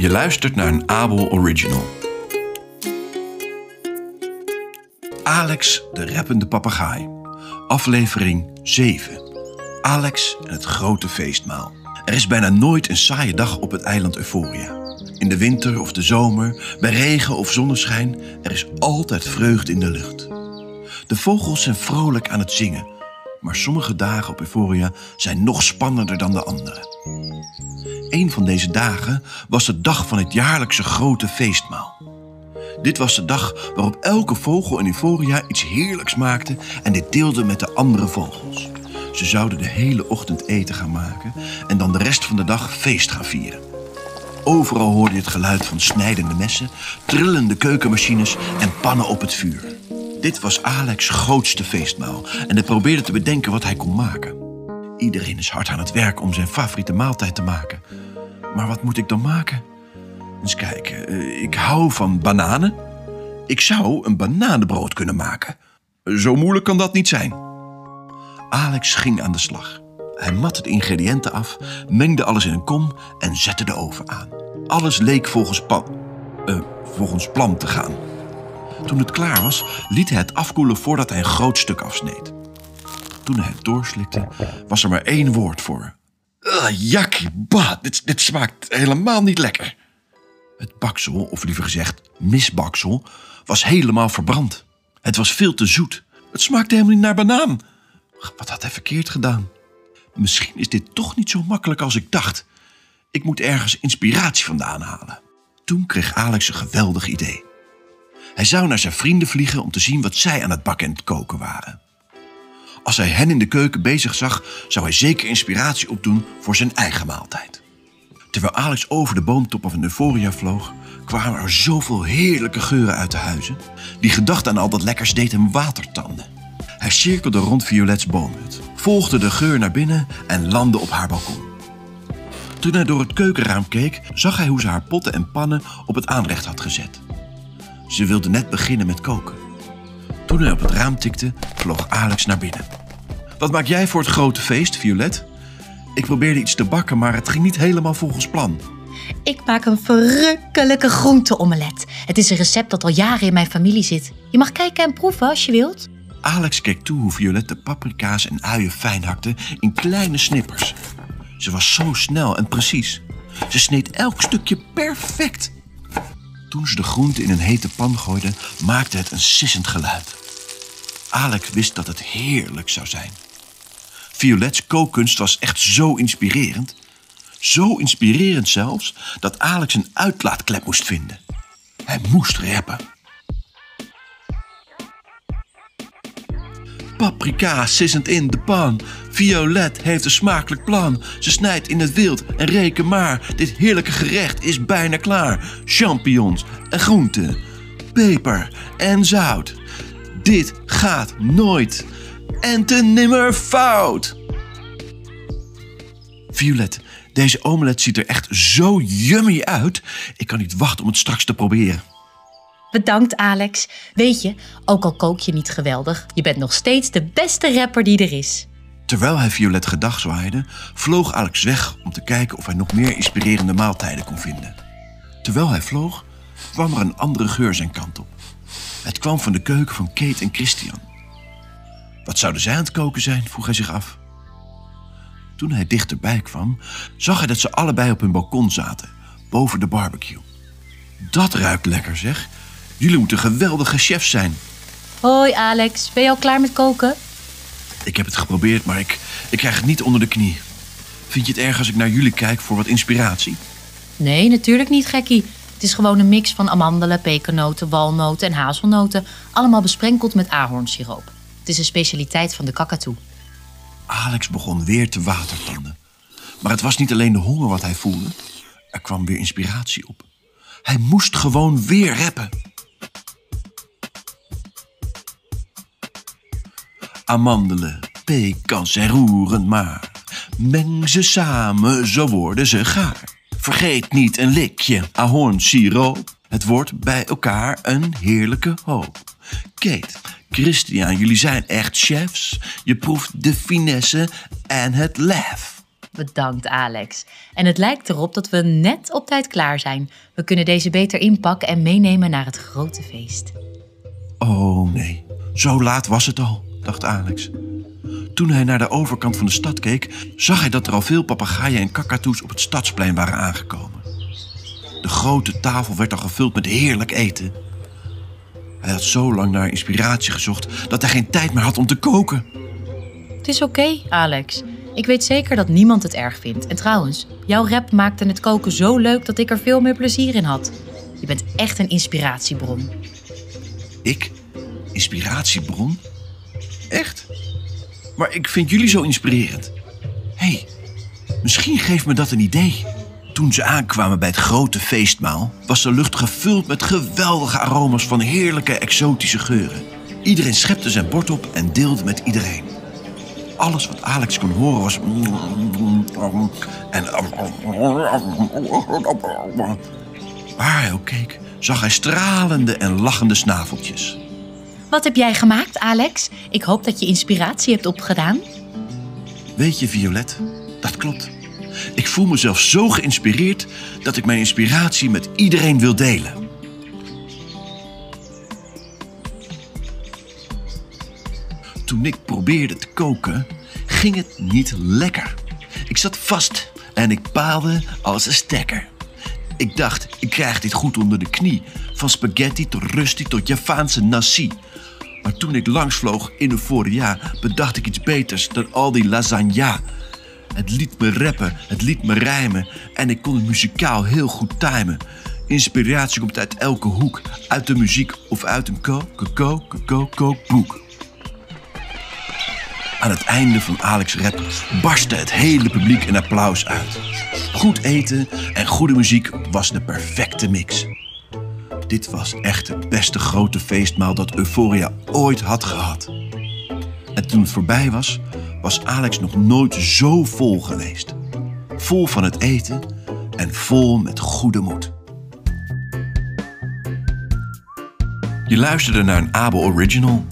Je luistert naar een Abel Original. Alex, de rappende papegaai. Aflevering 7. Alex en het grote feestmaal. Er is bijna nooit een saaie dag op het eiland Euphoria. In de winter of de zomer, bij regen of zonneschijn, er is altijd vreugde in de lucht. De vogels zijn vrolijk aan het zingen, maar sommige dagen op Euphoria zijn nog spannender dan de andere. Een van deze dagen was de dag van het jaarlijkse grote feestmaal. Dit was de dag waarop elke vogel in Euphoria iets heerlijks maakte en dit deelde met de andere vogels. Ze zouden de hele ochtend eten gaan maken en dan de rest van de dag feest gaan vieren. Overal hoorde je het geluid van snijdende messen, trillende keukenmachines en pannen op het vuur. Dit was Alex' grootste feestmaal en hij probeerde te bedenken wat hij kon maken. Iedereen is hard aan het werk om zijn favoriete maaltijd te maken. Maar wat moet ik dan maken? Eens kijken, eh, ik hou van bananen. Ik zou een bananenbrood kunnen maken. Zo moeilijk kan dat niet zijn. Alex ging aan de slag. Hij matte de ingrediënten af, mengde alles in een kom en zette de oven aan. Alles leek volgens, eh, volgens plan te gaan. Toen het klaar was, liet hij het afkoelen voordat hij een groot stuk afsneed. Toen hij het doorslikte, was er maar één woord voor. Uh, jakkie, bah, dit, dit smaakt helemaal niet lekker. Het baksel, of liever gezegd misbaksel, was helemaal verbrand. Het was veel te zoet. Het smaakte helemaal niet naar banaan. Wat had hij verkeerd gedaan? Misschien is dit toch niet zo makkelijk als ik dacht. Ik moet ergens inspiratie vandaan halen. Toen kreeg Alex een geweldig idee. Hij zou naar zijn vrienden vliegen om te zien wat zij aan het bakken en het koken waren. Als hij hen in de keuken bezig zag, zou hij zeker inspiratie opdoen voor zijn eigen maaltijd. Terwijl Alex over de boomtoppen van Euphoria vloog, kwamen er zoveel heerlijke geuren uit de huizen. Die gedachte aan al dat lekkers deed hem watertanden. Hij cirkelde rond Violets boomhut, volgde de geur naar binnen en landde op haar balkon. Toen hij door het keukenraam keek, zag hij hoe ze haar potten en pannen op het aanrecht had gezet. Ze wilde net beginnen met koken. Toen hij op het raam tikte, vloog Alex naar binnen. Wat maak jij voor het grote feest, Violet? Ik probeerde iets te bakken, maar het ging niet helemaal volgens plan. Ik maak een verrukkelijke groenteomelet. Het is een recept dat al jaren in mijn familie zit. Je mag kijken en proeven als je wilt. Alex keek toe hoe Violet de paprika's en uien fijn hakte in kleine snippers. Ze was zo snel en precies. Ze sneed elk stukje perfect. Toen ze de groente in een hete pan gooide, maakte het een sissend geluid. Alex wist dat het heerlijk zou zijn. Violets kookkunst was echt zo inspirerend. Zo inspirerend zelfs dat Alex een uitlaatklep moest vinden. Hij moest rappen. Paprika sissend in de pan. Violet heeft een smakelijk plan. Ze snijdt in het wild en reken maar. Dit heerlijke gerecht is bijna klaar. Champignons en groenten. Peper en zout. Dit gaat nooit. En te nimmer fout. Violet, deze omelet ziet er echt zo yummy uit. Ik kan niet wachten om het straks te proberen. Bedankt, Alex. Weet je, ook al kook je niet geweldig, je bent nog steeds de beste rapper die er is. Terwijl hij Violet gedag zwaaide, vloog Alex weg om te kijken of hij nog meer inspirerende maaltijden kon vinden. Terwijl hij vloog, kwam er een andere geur zijn kant op. Het kwam van de keuken van Kate en Christian. Wat zouden zij aan het koken zijn, vroeg hij zich af. Toen hij dichterbij kwam, zag hij dat ze allebei op hun balkon zaten, boven de barbecue. Dat ruikt lekker, zeg. Jullie moeten geweldige chefs zijn. Hoi, Alex. Ben je al klaar met koken? Ik heb het geprobeerd, maar ik, ik krijg het niet onder de knie. Vind je het erg als ik naar jullie kijk voor wat inspiratie? Nee, natuurlijk niet, gekkie. Het is gewoon een mix van amandelen, pepernoten, walnoten en hazelnoten. Allemaal besprenkeld met ahornsiroop. Het is een specialiteit van de kakatoe. Alex begon weer te watertanden. Maar het was niet alleen de honger wat hij voelde. Er kwam weer inspiratie op. Hij moest gewoon weer rappen. Amandelen, pekans en roerend maar. Meng ze samen, zo worden ze gaar. Vergeet niet een likje ahornsiroop. Het wordt bij elkaar een heerlijke hoop. Kate, Christian, jullie zijn echt chefs. Je proeft de finesse en het lef. Bedankt, Alex. En het lijkt erop dat we net op tijd klaar zijn. We kunnen deze beter inpakken en meenemen naar het grote feest. Oh nee, zo laat was het al, dacht Alex. Toen hij naar de overkant van de stad keek, zag hij dat er al veel papegaaien en kakatoes op het stadsplein waren aangekomen. De grote tafel werd al gevuld met heerlijk eten. Hij had zo lang naar inspiratie gezocht dat hij geen tijd meer had om te koken. Het is oké, Alex. Ik weet zeker dat niemand het erg vindt. En trouwens, jouw rap maakte het koken zo leuk dat ik er veel meer plezier in had. Je bent echt een inspiratiebron. Ik? Inspiratiebron? Echt? Maar ik vind jullie zo inspirerend. Hé, hey, misschien geeft me dat een idee. Toen ze aankwamen bij het grote feestmaal, was de lucht gevuld met geweldige aroma's van heerlijke exotische geuren. Iedereen schepte zijn bord op en deelde met iedereen. Alles wat Alex kon horen was. En. Waar hij ook keek, zag hij stralende en lachende snaveltjes. Wat heb jij gemaakt, Alex? Ik hoop dat je inspiratie hebt opgedaan. Weet je, Violet, dat klopt. Ik voel mezelf zo geïnspireerd dat ik mijn inspiratie met iedereen wil delen. Toen ik probeerde te koken, ging het niet lekker. Ik zat vast en ik paalde als een stekker. Ik dacht, ik krijg dit goed onder de knie. Van spaghetti tot rusty tot Javaanse nasi. Maar toen ik langsvloog in Euphoria, bedacht ik iets beters dan al die lasagne. Het liet me rappen, het liet me rijmen en ik kon het muzikaal heel goed timen. Inspiratie komt uit elke hoek, uit de muziek of uit een ko, ko, ko, ko, boek. Aan het einde van Alex' rap barstte het hele publiek in applaus uit. Goed eten en goede muziek was de perfecte mix. Dit was echt het beste grote feestmaal dat Euphoria ooit had gehad. En toen het voorbij was, was Alex nog nooit zo vol geweest. Vol van het eten en vol met goede moed. Je luisterde naar een Abel Original